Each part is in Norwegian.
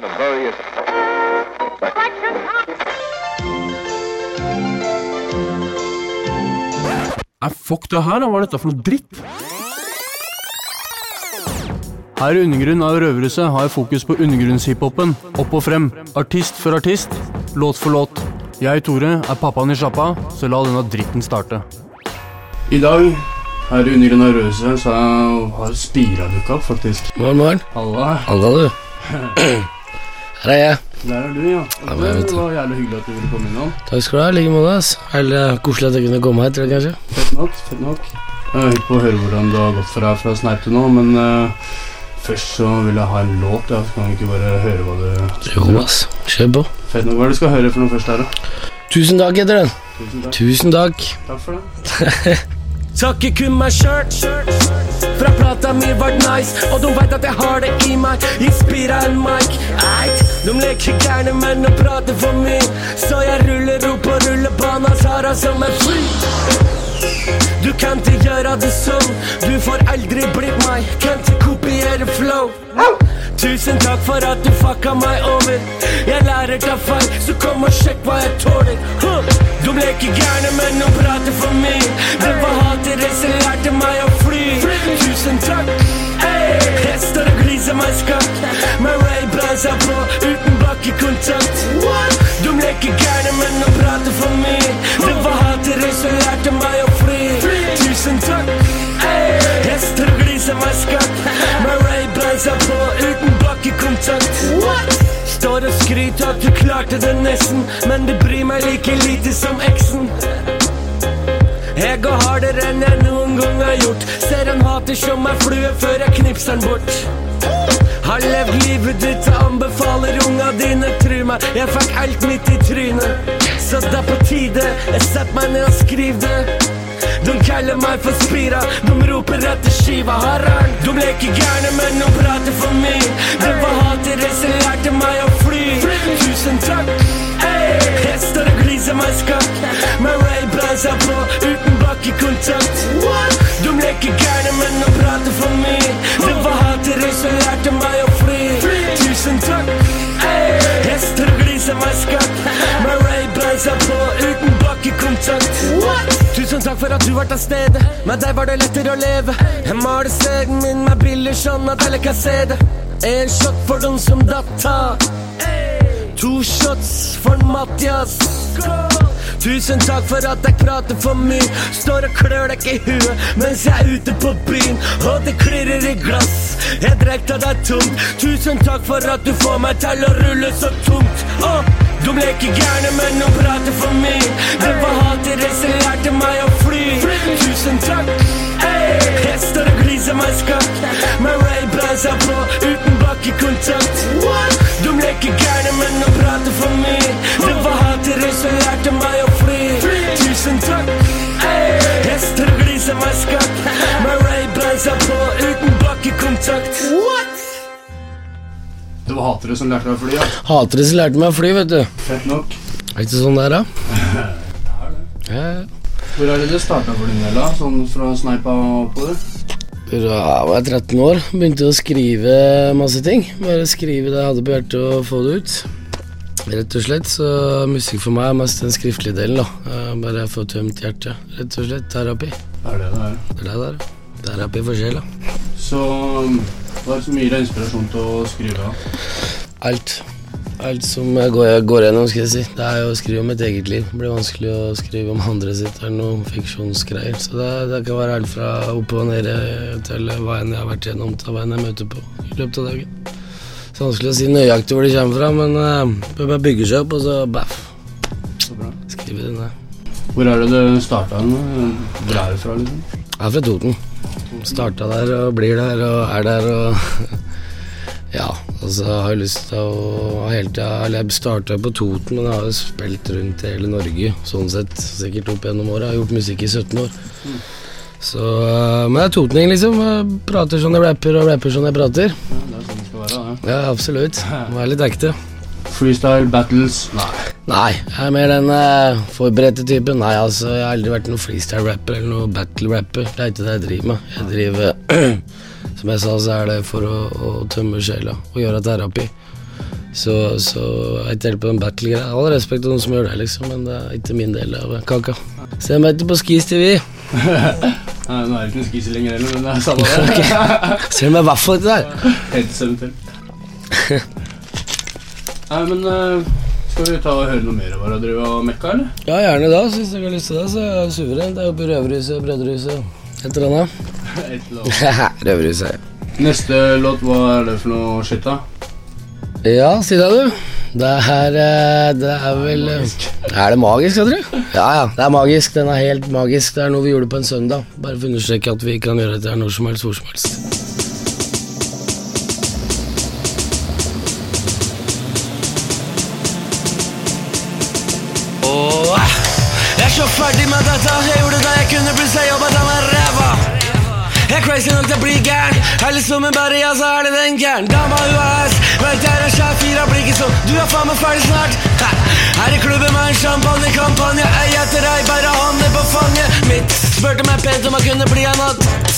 the various Nei, fuck det her, da. Hva er dette for noe dritt? Her i Undergrunn av Røverhuset har jeg fokus på undergrunnshiphopen. Opp og frem. Artist for artist. Låt for låt. Jeg, Tore, er pappaen i sjappa, så la denne dritten starte. I dag, her i Undergrunn av Røverhuset, så har Spira dukka opp, faktisk. Morn, morn. Halla. Halla, du. Her er jeg. Der er du, ja. Ja, men det var jævlig hyggelig at du ville komme innom. Takk skal du ha. I like måte. ass. Eller koselig at jeg kunne komme hit, kanskje. Fett nok, fett nok. Jeg er hypp på å høre hvordan du har gått fra, fra Sneip til nå, men uh, først så vil jeg ha en låt. Ja. Så kan vi ikke bare høre hva du Jo, ass. Kjør på. Fett nok. Hva er det du skal høre for noe først her, da? Tusen takk heter den. Tusen takk. Tusen takk. Takk for det. Takker kun meg sjøl. Fra plata mi vart nice, og de veit at jeg har det i meg. Inspira en mic. Eit. De leker gærne men og prater for mye. Så jeg ruller opp på rullebana, tar av som en fly. Du kan ikke gjøre det sånn, du får aldri blitt meg. Kan ikke kopiere flow. Tusen takk for at du fucka meg over. Jeg lærer ta feil, så kom og sjekk hva jeg tåler. De leker gærne, men de prater for mye. Det var hatere som lærte meg å fly. Tusen takk. Hey. Jeg står gliser meg skatt. med Ray-blazer på, uten bakkekontakt. De leker gærne, men de prater for mye. Det var hatere som lærte meg å fly. Tusen takk. Hester gliser meg skatt. med Ray-blazer på, uten bakkekontakt. Står og skryter at du klarte det nesten, men det bryr meg like lite som eksen. Jeg går hardere enn jeg noen gang har gjort. Ser en hater som ei flue før jeg knipser bort. Har levd livet ditt og anbefaler unga dine, tru meg. Jeg fikk alt mitt i trynet. Så det er på tide jeg setter meg ned og skriver det. De kaller meg for Spira, de roper etter skiva. Harald, de leker gærne, men de prater for mye. Det var hatere som lærte meg å fly. Tusen takk. Hey. Jeg står og gliser meg skakk, med Ray-bremsa på, uten bakkekontakt. De var til stede. Med deg var det lettere å leve. Jeg maler stegen min med briller sånn at alle kan se det. En shot for dem som datta. To shots for Mathias. Tusen takk for at jeg prater for mye. Står og klør deg i huet mens jeg er ute på byen. Og det klirrer i glass. Jeg drikker deg tomt. Tusen takk for at du får meg til å rulle så tungt. Åh, de leker gærne, men de prater for mye. Det var hatere som lærte meg å fly. Tusen takk. Hey. Jeg står og gliser meg skakk, med Ray-bremsa på, hatere som lærte deg å fly, ja. Hatere som lærte meg å fly, vet du. Fett nok. Er det ikke sånn det er, da? Ja, Hvor er det du starta for din del, da? Sånn fra Sneipa og oppover? Da jeg var 13 år, begynte å skrive masse ting. Bare skrive det jeg hadde på hjertet og få det ut. Rett og slett, så musikk for meg er mest den skriftlige delen, da. Bare få tømt hjertet. Rett og slett terapi. Det er det det er. Det er det det er. Terapi for sjela. Så hva er det som gir deg inspirasjon til å skrive? da? Alt. Alt som jeg går, jeg går gjennom, skal jeg si. Det er jo å skrive om mitt eget liv. Det blir vanskelig å skrive om andre sitt. Det er noen fiksjonsgreier. Så det, det kan være alt fra opp og nede til hva enn jeg har vært gjennom, til hva enn jeg møter på i løpet av dagen. Så det er vanskelig å si nøyaktig hvor det kommer fra, men det bare bygger seg opp, og så baff, skriver det ned. Hvor er det du starta? Hvor er du fra, liksom? Jeg er fra Toten. Starta der og blir der og er der og Ja, altså jeg har lyst til å hele tida jeg starta på Toten, men jeg har jo spilt rundt i hele Norge, sånn sett. Sikkert opp gjennom åra. Jeg har gjort musikk i 17 år. Så øh, Men jeg er totning, liksom. Jeg prater sånn jeg rapper, og rapper sånn jeg prater. Ja, det er sånn det skal være. ja. Ja, absolutt. Være litt ekte. Freestyle, battles Nei. Nei, jeg er mer den eh, forberedte typen. Nei, altså, jeg har aldri vært noen freestyle-rapper eller noen battle-rapper. Det er ikke det jeg driver med. Jeg driver Som jeg sa, så er det for å, å tømme sjela og gjøre terapi. Så, så jeg teller på en battle-greie. All respekt til noen som gjør det, liksom, men det er ikke min del av kaka. Se meg etter på Skis TV. Nei, nå er det ikke noe Skis lenger heller, men det er samme det. Ser du meg i hvert fall ikke der? Helt eventuelt. Nei, men uh, skal vi ta og høre noe mer av hva du driver og mekka, eller? Ja, gjerne da. Hvis dere har lyst til det, så er jeg suverent. Det er oppe i Røverhuset, Brødrehuset. Et eller annet. Et eller annet. Røverhuset. Neste låt, hva er det for noe shit, da? Ja, si det, du. Det er eh, Det er vel eh, Er det magisk, jeg tror? Ja, ja. Det er magisk. Den er helt magisk. Det er noe vi gjorde på en søndag. Bare for å understreke at vi kan gjøre dette når som helst, hvor som helst. Kunne, plutselig jeg jobbet av meg ræva. Jeg er crazy nok til å bli gæren. Er litt som en berry, ja, så er det den gæren. Dama, hun er ass. Vet jeg er skjær, fire blir ikke sånn. Du er faen meg ferdig snart. Her i klubben med en champagnekampanje. Jeg etter deg, bare hånden på fanget mitt. Spurte meg pent om jeg kunne bli en natt.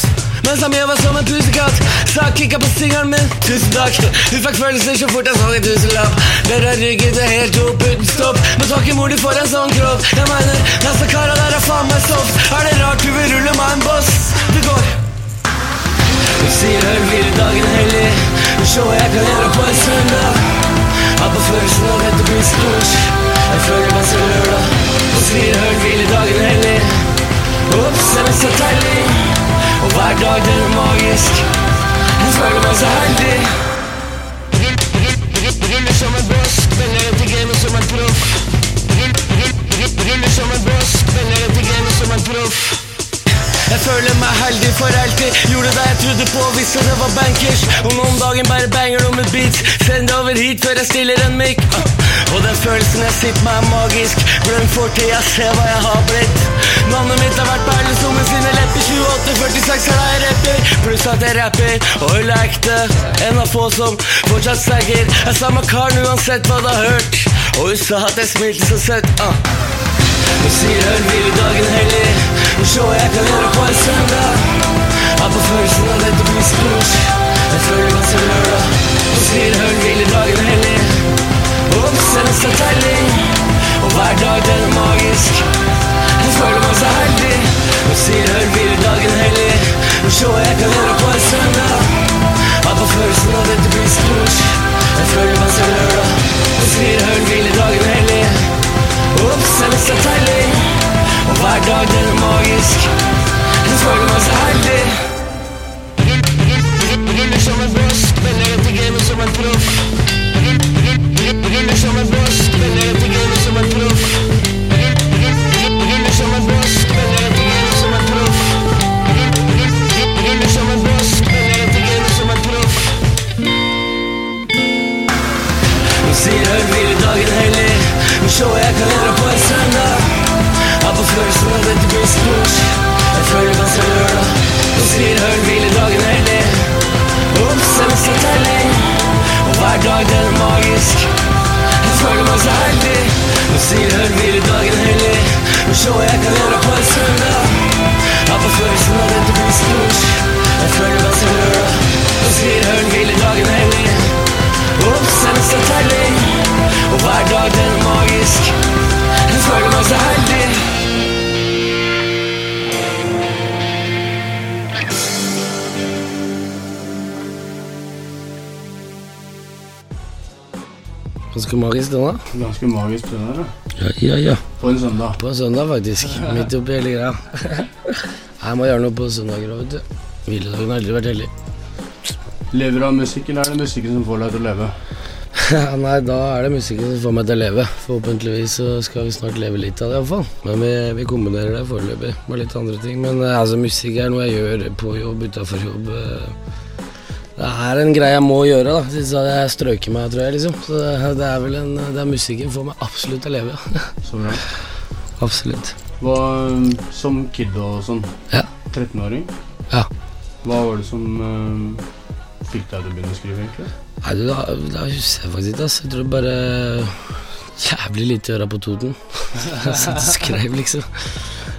Mens han mjøva som en pusekatt. Sa kikka på singelen min. Tusen takk. Du fikk følelser så fort jeg så en tusenlapp. Dere rygget det helt opp uten stopp. Men takk i mor du får en sånn kropp. Jeg mener, disse kara der er faen meg soft. Er det rart du vil rulle meg en boss? Det går. Du sier hør hvile dagen hellig. Hva jeg kan gjøre på en søndag. Har på følelsen av dette blir stort. Jeg føler meg så lørdag. Du sier hør hvile dagen hellig. Ops, jeg er så deilig Og hver dag det er magisk. Jeg føler meg så heldig. Ruller som en boss Spiller etter gamet som en proff. Ruller som en boss Spiller etter gamet som en proff. Jeg føler meg heldig for alltid. Gjorde det jeg trodde på, visste det var bankers. Og nå om dagen bare banger du med beats. Send det over hit før jeg stiller en mic Og den følelsen jeg sitter med er magisk. Glem fortida, se hva jeg har blitt. Navnet mitt har vært perlesummen sine lepper 28-46 er da jeg rapper. Pluss at jeg rapper og øl er ekte En av få som fortsatt stagger Jeg samme karen uansett hva du har hørt. Og hun sa at jeg smilte så søtt uh. Hun sier hør hvile dagen hellig Hun så jeg kan gjøre på en søndag. Har på følelsen av dette blir stort. Jeg føler meg som lørdag Hun sier hør hvile dagen hellig Er det så deilig Og hver dag den er magisk. Jeg føler meg så heldig Hun sier hør blir dagen hellig. Og se hva jeg kan gjøre på en søndag. Har på følelsen av dette blir stort. Jeg føler meg så lørdag Hun sier hør blir dagen hellig. Er det så deilig Og hver dag den er magisk. Jeg føler meg så heldig. Ruller som en boss Spiller etter gamet som en proff Ruller som en boss Ganske magisk, den da. Ganske magisk det der, da. Ja, ja, ja. På en søndag. På en søndag, faktisk. Midt oppi hele greia. Jeg må gjøre noe på søndager òg, vet du. Hviledagen har aldri vært hellig. Lever du av musikk, eller er det musikken som får deg til å leve? Nei, da er det musikken som får meg til å leve. Forhåpentligvis så skal vi snart leve litt av det, iallfall. Men vi, vi kombinerer det foreløpig med litt andre ting. Men eh, altså, musikk er noe jeg gjør på jobb, utafor jobb. Det er en greie jeg må gjøre, da. Siden jeg, jeg strøket meg, tror jeg, liksom. Så det, det er vel en Det er musikken får meg absolutt til å leve, ja. Så bra. absolutt. Hva, som kid og sånn, Ja. 13-åring, Ja. hva var det som uh, fikk deg til å begynne å skrive, egentlig? Nei, du, da, da husker jeg faktisk ikke, ass. Jeg tror bare Jævlig lite å gjøre på Toten. Satt og skrev, liksom.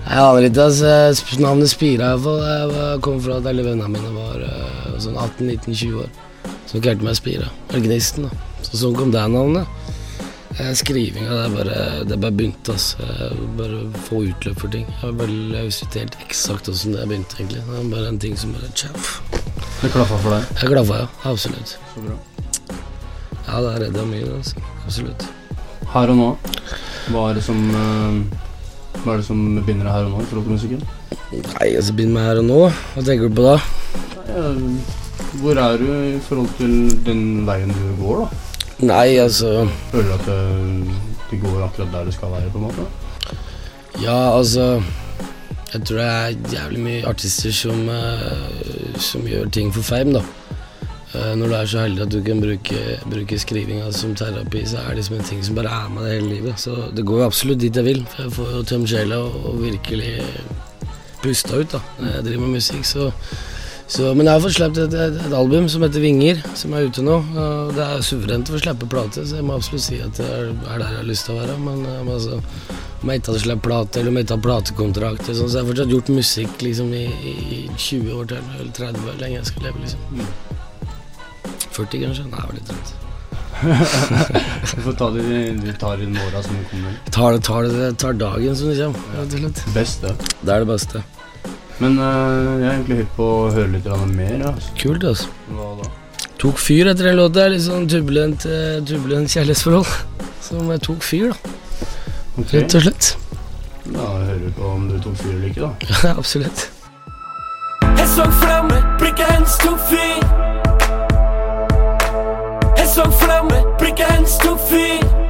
Jeg aner ikke, ass. Navnet Spira, iallfall. Jeg kom fra at alle vennene mine var eh, sånn 18-19-20 år. Som ikke meg å spire. Eller Gnisten, da. Så sånn kom det navnet. Eh, skrivinga, det er bare Det bare begynte, altså. Jeg bare få utløp for ting. Jeg, bare, jeg husker ikke helt eksakt åssen det begynte, egentlig. Det var bare en ting som bare tjaff. Det klaffa for deg. Jeg klaffa, ja. Absolutt. Så bra. Ja, det redda mye, altså. Absolutt. Her og nå, hva er det som eh, Hva er det som binder her og nå i forhold til musikken? Nei, altså, begynner med her og nå. Hva tenker du på da? Eh, Hvor er du i forhold til den veien du går, da? Nei, altså Føler du at det, det går akkurat der det skal være, på en måte? Ja, altså Jeg tror det er jævlig mye artister som, eh, som gjør ting for fame, da. Eh, når du er så heldig at du kan bruke, bruke skrivinga som terapi, så er det liksom en ting som bare er med deg hele livet. Så det går jo absolutt dit jeg vil. For jeg får jo tømt sjela og, og virkelig pusta ut da når jeg driver med musikk. Så, så, men jeg har fått sluppet et, et, et album som heter Vinger, som er ute nå. Og det er suverent å få slippe plate, så jeg må absolutt si at det er, er der jeg har lyst til å være. Men, eh, men altså om jeg ikke hadde sluppet plate, eller om jeg ikke hadde platekontrakt, sånn, så jeg har fortsatt gjort musikk liksom i, i 20 år til, eller 30 år, lenge jeg skal leve, liksom. 40 kanskje? Nei, jeg var litt trøtt. du får ta det du tar i morgen som kommer. Tar det, tar det, tar dagen som det kommer, rett og slett. Det er det beste. Men eh, jeg er egentlig hypp på å høre litt mer. Altså. Kult, altså. Hva da? Tok fyr etter den låta. Litt sånn turbulent, uh, turbulent kjærlighetsforhold. Som jeg tok fyr, da. Okay. Rett og slett. Da hører vi på om du tok fyr eller ikke, da. Ja, absolutt. Jeg så flamme, blikket hennes tok fyr. Jeg så flamme, blikket hennes tok fyr.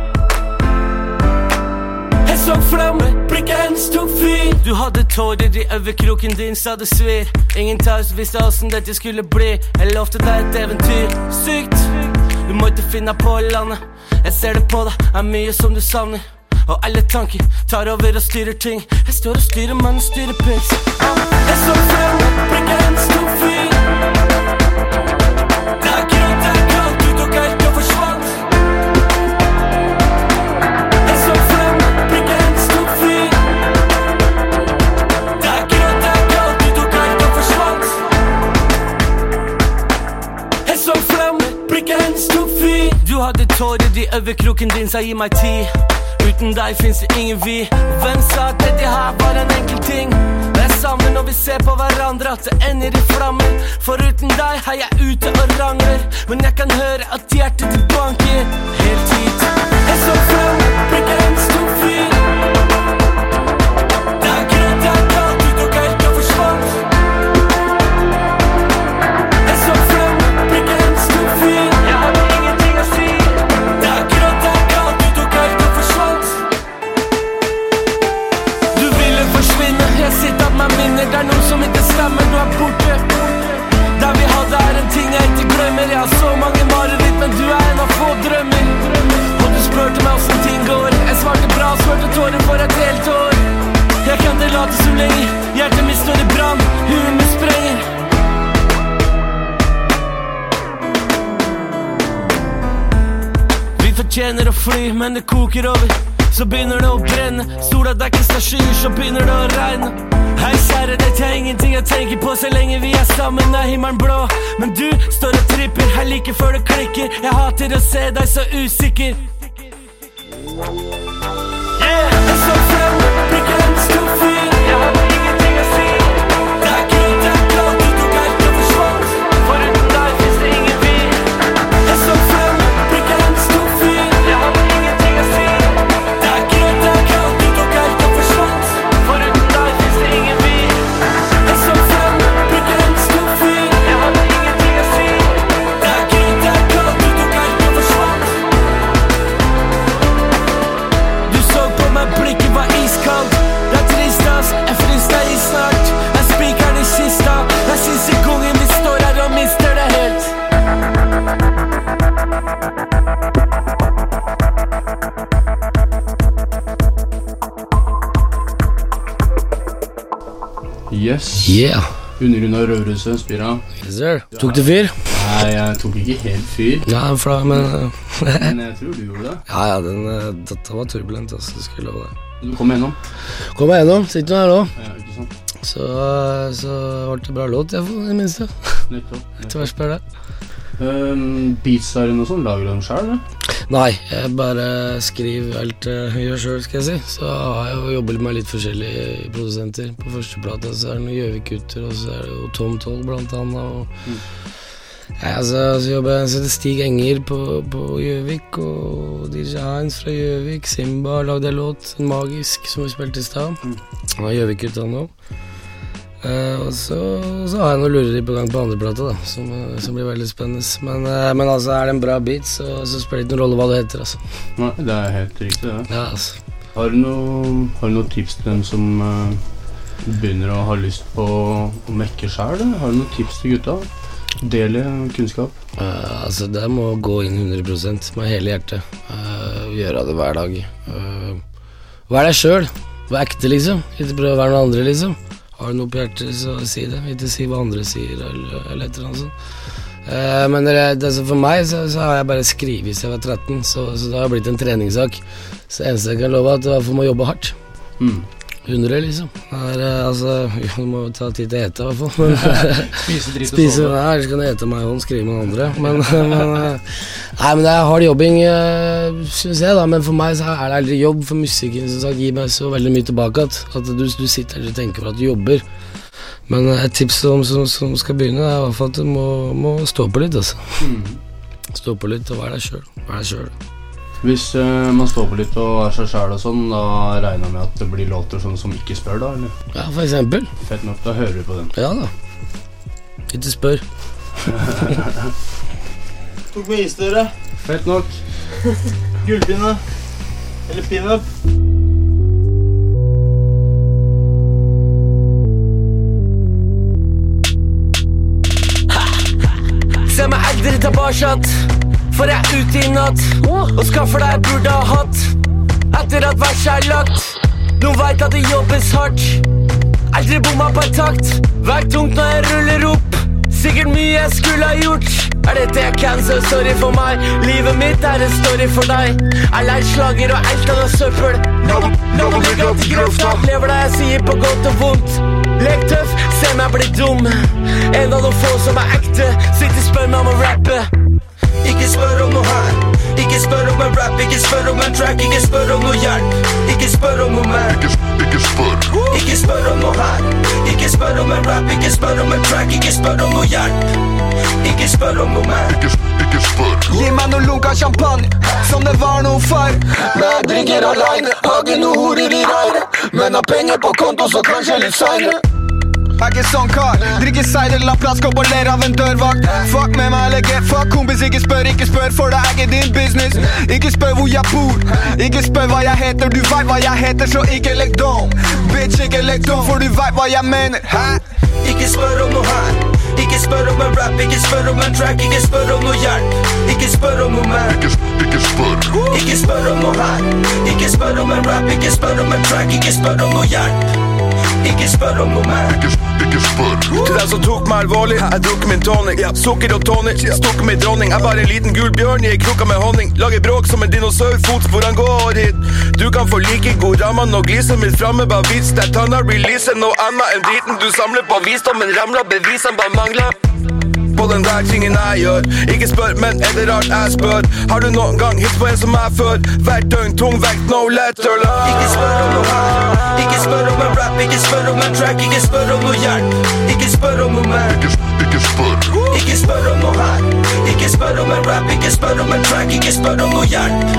Så flamme, blikket hennes tok fyr. Du hadde tårer i øyekroken din, sa det svir. Ingen taus visste åssen dette skulle bli. Jeg lovte deg et eventyr. Sykt. Du må ikke finne på landet. Jeg ser det på deg, er mye som du savner. Og alle tanker tar over og styrer ting. Jeg står og styrer, men styrer pils. Jeg så frem, blikket hennes tok fyr. Tårer i øyekroken din, sa gi meg tid. Uten deg fins det ingen vi. Hvem sa at dette her var en enkel ting? Det er samme når vi ser på hverandre at det ender i flammer. For uten deg er jeg ute og rangler. Men jeg kan høre at hjertet ditt banker helt hit. Jeg så fram, blikket det koker over. Så begynner det å brenne. Sola dekkes av skyer, så begynner det å regne. Hei, kjære, dette er ingenting jeg tenker på så lenge vi er sammen. Er himmelen blå, men du står og tripper her like før det klikker. Jeg hater å se deg så usikker. Yes. Yeah. Undergrunn av Røverhuset, Spira. Yes, sir. Tok det fyr? Nei, jeg tok ikke helt fyr, Ja, fla, men eh, men jeg tror du gjorde det. Ja, ja, den, eh, dette var turbulent, altså. Det skal jeg love deg. Du kom igjennom. Kom meg gjennom. Sitter nå her nå. Ja, ikke sant? Så, eh, så ble det bra låt, jeg, for det minste. Nettopp. Ikke verst bare det. Um, Beatsene og sånn, lager du dem sjøl? Nei, jeg bare skriver alt jeg gjør sjøl, skal jeg si. Så har jeg jo jobbet med litt forskjellige produsenter. På første plate så er det noen Gjøvik-gutter, og så er det jo Tom Toll blant annet. Og Mm. ja, altså, så jobber jeg er Stig Enger på på Gjøvik, og DJ Heinz fra Gjøvik. Simba har lagd en låt, en magisk, som vi spilte i stad. Mm. Han er Gjøvik-gutta nå. Eh, og så, så har jeg noe lureri på gang på andreplata, da, som, eh, som blir veldig spennende. Men, uh, men altså, er det en bra beat, så, så spiller det ikke noen rolle hva du heter, altså. Nei, det er helt riktig, det. Ja, altså. Har du noe- noen tips til dem som uh, begynner å ha lyst på å mekke sjæl? Har du noen tips til gutta? Dele kunnskap. Altså, det må gå inn 100% med hele hjertet. Gjøre det hver dag. Uh, vær deg sjøl. Vær ekte, liksom. Ikke prøv å være noen andre, liksom. Har du noe på hjertet, så si det. Ikke si hva andre sier, eller, eller et eller annet sånt. Eh, men det, det, så for meg så, så har jeg bare skrevet siden jeg var 13, så, så det har blitt en treningssak. Så det eneste jeg kan love, er at du må jobbe hardt. Mm. 100, liksom. Er, eh, altså, du må ta tid til å ete, i hvert fall. Men, Spise dritt Spise Nei, ellers kan du ete meg og skrive med andre. Men, men, eh, nei, men det er hard jobbing, uh, syns jeg, da. Men for meg så er det aldri jobb, for musikken som sagt, gir meg så veldig mye tilbake at, at du, du sitter her og tenker på at du jobber. Men eh, et tips som, som, som skal begynne, er i hvert fall at du må, må stå på litt, altså. Mm. Stå på litt og være deg sjøl. Vær deg sjøl. Hvis uh, man står på litt og er seg sjæl og sånn, da regner jeg med at det blir låter sånn som ikke spør, da? eller? Ja, for eksempel. Fett nok, da hører vi på den. Ja da. Ikke spør. Tok med isdøre. Fett nok. Gullpinne. Eller pinup. Se meg aldri tilbake, for jeg er ute i natt og skaffer deg burde ha hatt. Etter at verset er lagt, Noen veit at det jobbes hardt. Aldri bomma på en takt, vær tungt når jeg ruller opp. Sikkert mye jeg skulle ha gjort. Er dette jeg kan, så sorry for meg. Livet mitt er en story for deg. Jeg lær slager og elter noe søppel. Lever det jeg sier på godt og vondt. Lek tøff, se meg bli dum. En av de få som er ekte. Sitter spør meg om å rappe. Ikke spør om noe her. Ikke spør om en rap, ikke spør om en track, ikke spør om noe hjelp. Ikke spør om noe mer. Ikke spør. Ikke spør om noe her. Ikke spør om en rap, ikke spør om en track, ikke spør om noe hjelp. Ikke spør om noe mer. Ikke, ikke spør. Gi meg noe lunka champagne, som det var noe feil. Men jeg drikker aleine, har ikke noe horer i reiret. Men har penger på konto, så kanskje litt seinere. Jeg er ikke sånn kar. Drikker cider, la plastkopp og ler av en dørvakt. Fuck med meg eller get fuck, kompis. Ikke spør, ikke spør, for det er ikke din business. Ikke spør hvor jeg bor, ikke spør hva jeg heter. Du veit hva jeg heter, så ikke legg dom. Bitch, ikke legg dom, for du veit hva jeg mener. Hæ? Ikke spør om noe her. Ikke spør om en rap, ikke spør om en track, ikke spør om noe hjelp. Ikke spør om noe mer. Ikke, ikke spør. Ikke spør om noe her. Ikke spør om en rap, ikke spør om en track, ikke spør om noe hjelp. Ikke spør om noe mer. Ikke, ikke spør. Til deg som tok meg alvorlig, jeg drukker min tonic. Sukker og tonic, stukket min dronning. Jeg er bare en liten gul bjørn i ei krukke med honning. Lager bråk som en dinosaur, han går hit. Du kan få like god ramme når gliset mitt framme bare vits. Der tanna releaser noe annet enn driten du samler på visdommen. Ramler bevisene bare mangler. På den der tingen jeg gjør. Ikke spør, men er det rart jeg spør? Har du noen gang hilst på en som er før? Hvert døgn tung vekt, no letter love. Ikke spør om noe her. Ikke spør om en rap, ikke spør om en track, ikke spør om noe hjelp. Ikke spør om noe mer. Ikke, ikke spør. Ikke spør om noe her. Ikke spør om en rap, ikke spør om en track, ikke spør om noe hjelp.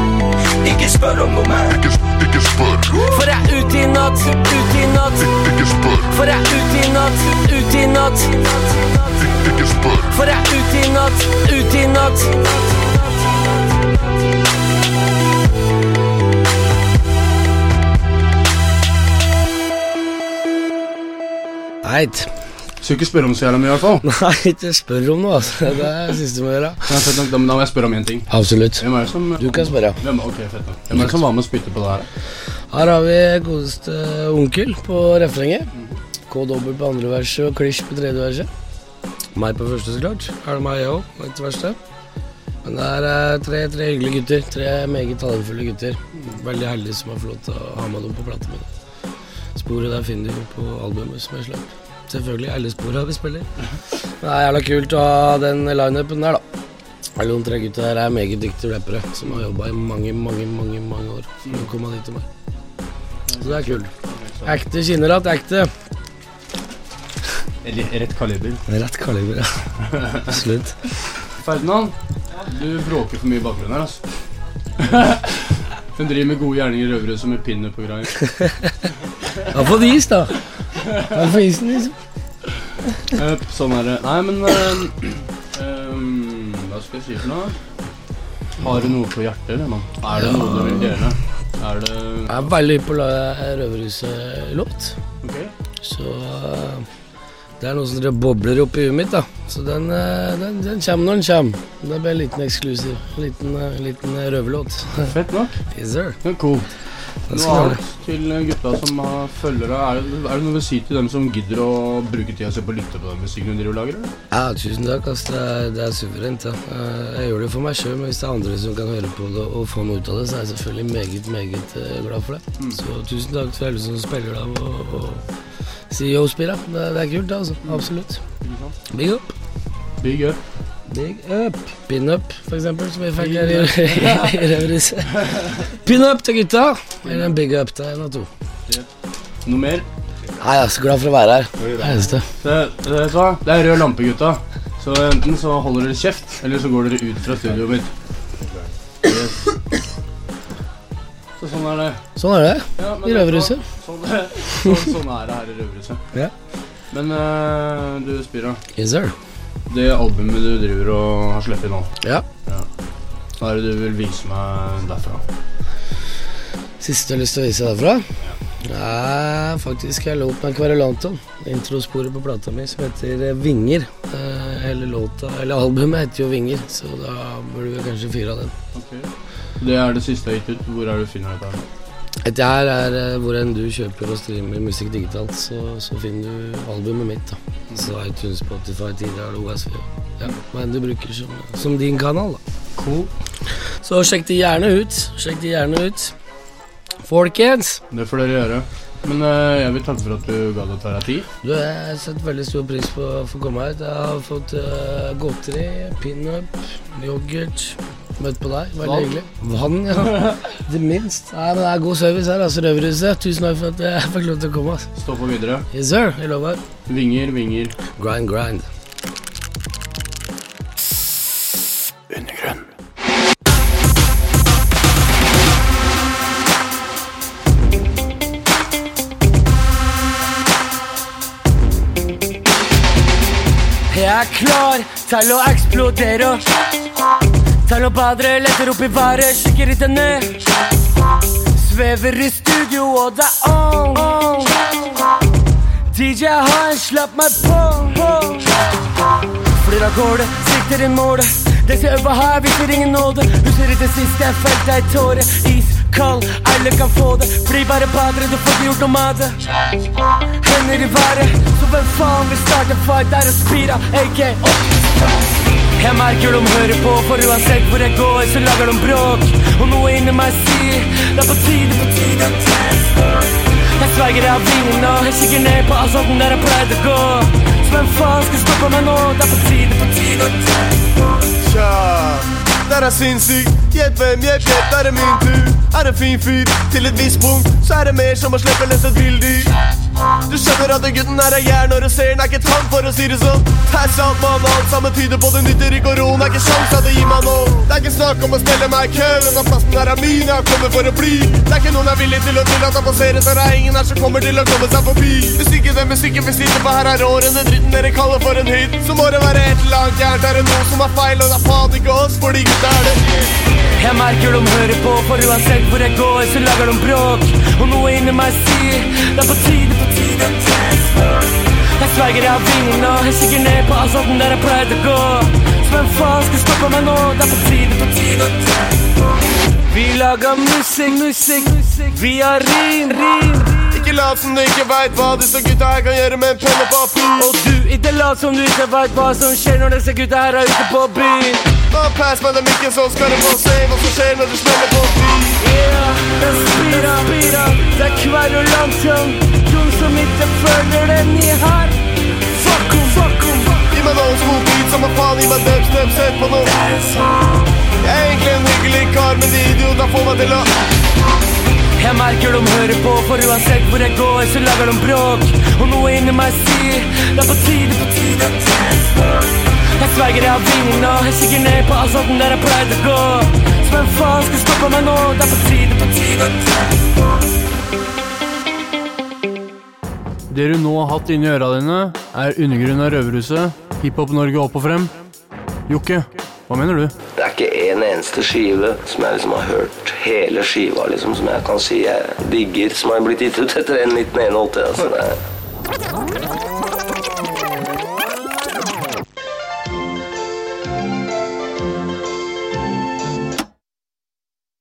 Ikke spør om noe mer. Ikke, ikke spør. For jeg er ute i natt, ute i natt. Ikke spør. For jeg er ute i natt, ute i natt. Ikke spør. For jeg er ute i natt, ute i natt. Eit. Skal ikke spørre om så jævla mye, i hvert fall. Nei, ikke spør om noe, altså. Det er det siste du må gjøre. Ja, fett nok, da, da må jeg spørre om én ting. Absolutt. Hvem er det som Du kan spørre. Hvem, ok, fett nok. Hvem er det som var med og spytte på det her? Her har vi godeste onkel på refrenget. K-dobbel på andre verset og klisj på tredje verset. Meg på første, så klart. Er det meg òg, på det verste. Men det er tre, tre hyggelige gutter. Tre meget talentfulle gutter. Veldig heldig som har fått lov til å ha med dem på platene mine. Sporet der finner du på albumet som jeg slapp. Selvfølgelig alle sporene vi spiller. Det er jævla kult å ha den lineupen der, da. Alle de tre gutta her er meget dyktige rappere som har jobba i mange, mange, mange mange år for å komme dit til meg. Så det er kult. Ekte kinneratt, ekte. Rett kaliber. Rett kaliber, ja. Absolutt. Ferdinand, du bråker for mye i bakgrunnen her, altså. Hun driver med gode gjerninger i Røverhuset med pinup og greier. Ja, få det is, da. Ja, få isen, liksom. Jep, sånn er det. Nei, men uh, um, Hva skal jeg si for noe? Har du noe på hjertet, eller, mann? Er det noe du vil dele? Er det Jeg er veldig på Røverhuset-låt. Ok? Så eh, det er noe som dere bobler opp i huet mitt, da. Så den, eh, den, den kommer når den kommer. Det blir en liten eksklusiv. En liten, eh, liten eh, røverlåt. Fett nok. Yes, sir. Ja, cool. Den Noe skal gjøre annet til gutta som har følgere. Er det, er det noe å si til dem som gidder å bruke tida si på å lytte på den musikken du driver og lager? eller? Ja, tusen takk. Altså, Det er, det er suverent. Ja. Jeg gjør det for meg sjøl, men hvis det er andre som kan høre på det og få noe ut av det, så er jeg selvfølgelig meget, meget glad for det. Så tusen takk til alle som spiller av og, og sier yo, Det, det er kult, det, altså. Absolutt. Big up. Big up. Big up. Pin-up, for eksempel, som vi fikk her i, i, i Røverhuset. Pin-up til gutta, eller en big up til en av to. Noe mer? Nei, jeg er så glad for å være her. Det er eneste. Det, det, det er rød lampe, gutta. Så enten så holder dere kjeft, eller så går dere ut fra studioet mitt. Sånn er det. Sånn er det. Ja, I? Røverhuset. Sånn, sånn, sånn er det her i Røverhuset. Ja. Men uh, du, Spira. Yes, sir. Det albumet du driver og har sluppet nå, Ja. hva er det du vil vise meg derfra? Siste jeg har lyst til å vise derfra? Ja. Nei, faktisk en låt med kverulanto. Introsporet på plata mi som heter eh, Vinger. Eh, hele låta, eller albumet heter jo Vinger, så da burde vi kanskje fyre av den. Det er det siste jeg gikk ut. Hvor er det du finner dette? Dette her er eh, hvor enn du kjøper og streamer musikk digitalt, så, så finner du albumet mitt. da. Så iTunes, Spotify, Tidal, OSV. Ja, enn du bruker som, som din kanal. da. Cool. Så sjekk det gjerne ut. Sjekk det gjerne ut. Folkens! Det får dere gjøre. Men eh, jeg vil takke for at du ga deg deg tid. Du, jeg setter veldig stor pris på å få komme hit. Jeg har fått uh, godteri, pinup, yoghurt. Møtt på deg. Veldig hyggelig. Vann, ja. Det minst. Nei, men det er god service her, altså. Røverhuset. Tusen takk for at jeg fikk lov til å komme. Altså. Stå på videre. Yes, sir. Jeg lover. Vinger, vinger. Grind, grind. Undergrunn. Jeg er klar til å eksplodere. Å badre, letter opp i været, kikker ikke ned. Svever i studio, og det er on. on. DJ han slapp meg på. på. Flyr av gårde, sikter i målet. Disse øva her viser ingen nåde. Husker ikke sist jeg felte ei tåre. Iskald, alle kan få det. Bli bare badere, du får ikke gjort noe med det. Hender i været, så hvem faen vil starte fight? Der er Spira, AK. Jeg merker de hører på, for uansett hvor jeg går, så lager de bråk. Og noe inni meg sier det er på tide, på tide å teste. Jeg sverger av vingene, jeg kikker ned på asfalten der jeg pleide å gå. Så hvem faen skal stoppe meg nå? Det er på tide, på tide å teste. Tja, der er sinnssykt. Hjelp hvem jeg vet, der er min tur. Er en fin fyr. Til et visst punkt så er det mer som å slippe løs et villdyr. Du skjønner at den gutten her er gæren når du ser den er ikke tam, for å si det sånn. Det er sant, mann, alt sammen tyder på det nytter roe. Det er ikke sjans at det gir meg nå. Det er ikke snakk om å stelle meg i kø. Denne plassen her er min, jeg har kommet for å bli. Det er ikke noen er villig til å tillate å passere, så det er ingen her som kommer til å komme seg forbi. Hvis ikke den musikken vi sitter på her er årene, dritten dere kaller for en hit, så må det være et eller annet gærent. Er det noe som er feil, og det er faen ikke oss, fordi gutta er det. Jeg merker de hører på, for uansett hvor jeg går, så lager de bråk. Og noe inni meg sier det er på tide, på tide å sverger Jeg har vinna, jeg kikker ned på asfalten der jeg pleide å gå. Så hvem faen skal stoppe meg nå? Det er på tide, på tide. Vi lager musikk, musikk, musikk. Vi har rim, rim. Ikke lat som du ikke veit hva disse gutta her kan gjøre med en penn og papir. Og du, ikke lat som du ikke veit hva som skjer når disse gutta her er ute på byen. Bare pass meg den mikken, så skal du få se hva som skjer når du smeller på byen. Yeah, den spira, spira, det er kverulantium. De som ikke følger den i her, fuck em, fuck em. Gi meg noen små beats, beat, samme faen, gi meg dubstep, sett på noe. Jeg er egentlig en hyggelig kar, men de idiotene får meg til å Jeg merker de hører på, for uansett hvor jeg går, så lager de bråk. Og noe inni meg sier det er på tide, på tide. Jeg sverger jeg har vinning jeg kikker ned på asfalten der jeg pleide å gå. Så hvem faen skal stoppe meg nå? Det er på tide, på tide. Det du nå har hatt inni øra dine, er undergrunnen av Røverhuset, Hiphop-Norge opp og frem. Jokke, hva mener du? Det er ikke en eneste skive som jeg liksom har hørt hele skiva, liksom, som jeg kan si jeg digger, som har blitt gitt ut etter 1981. Altså, det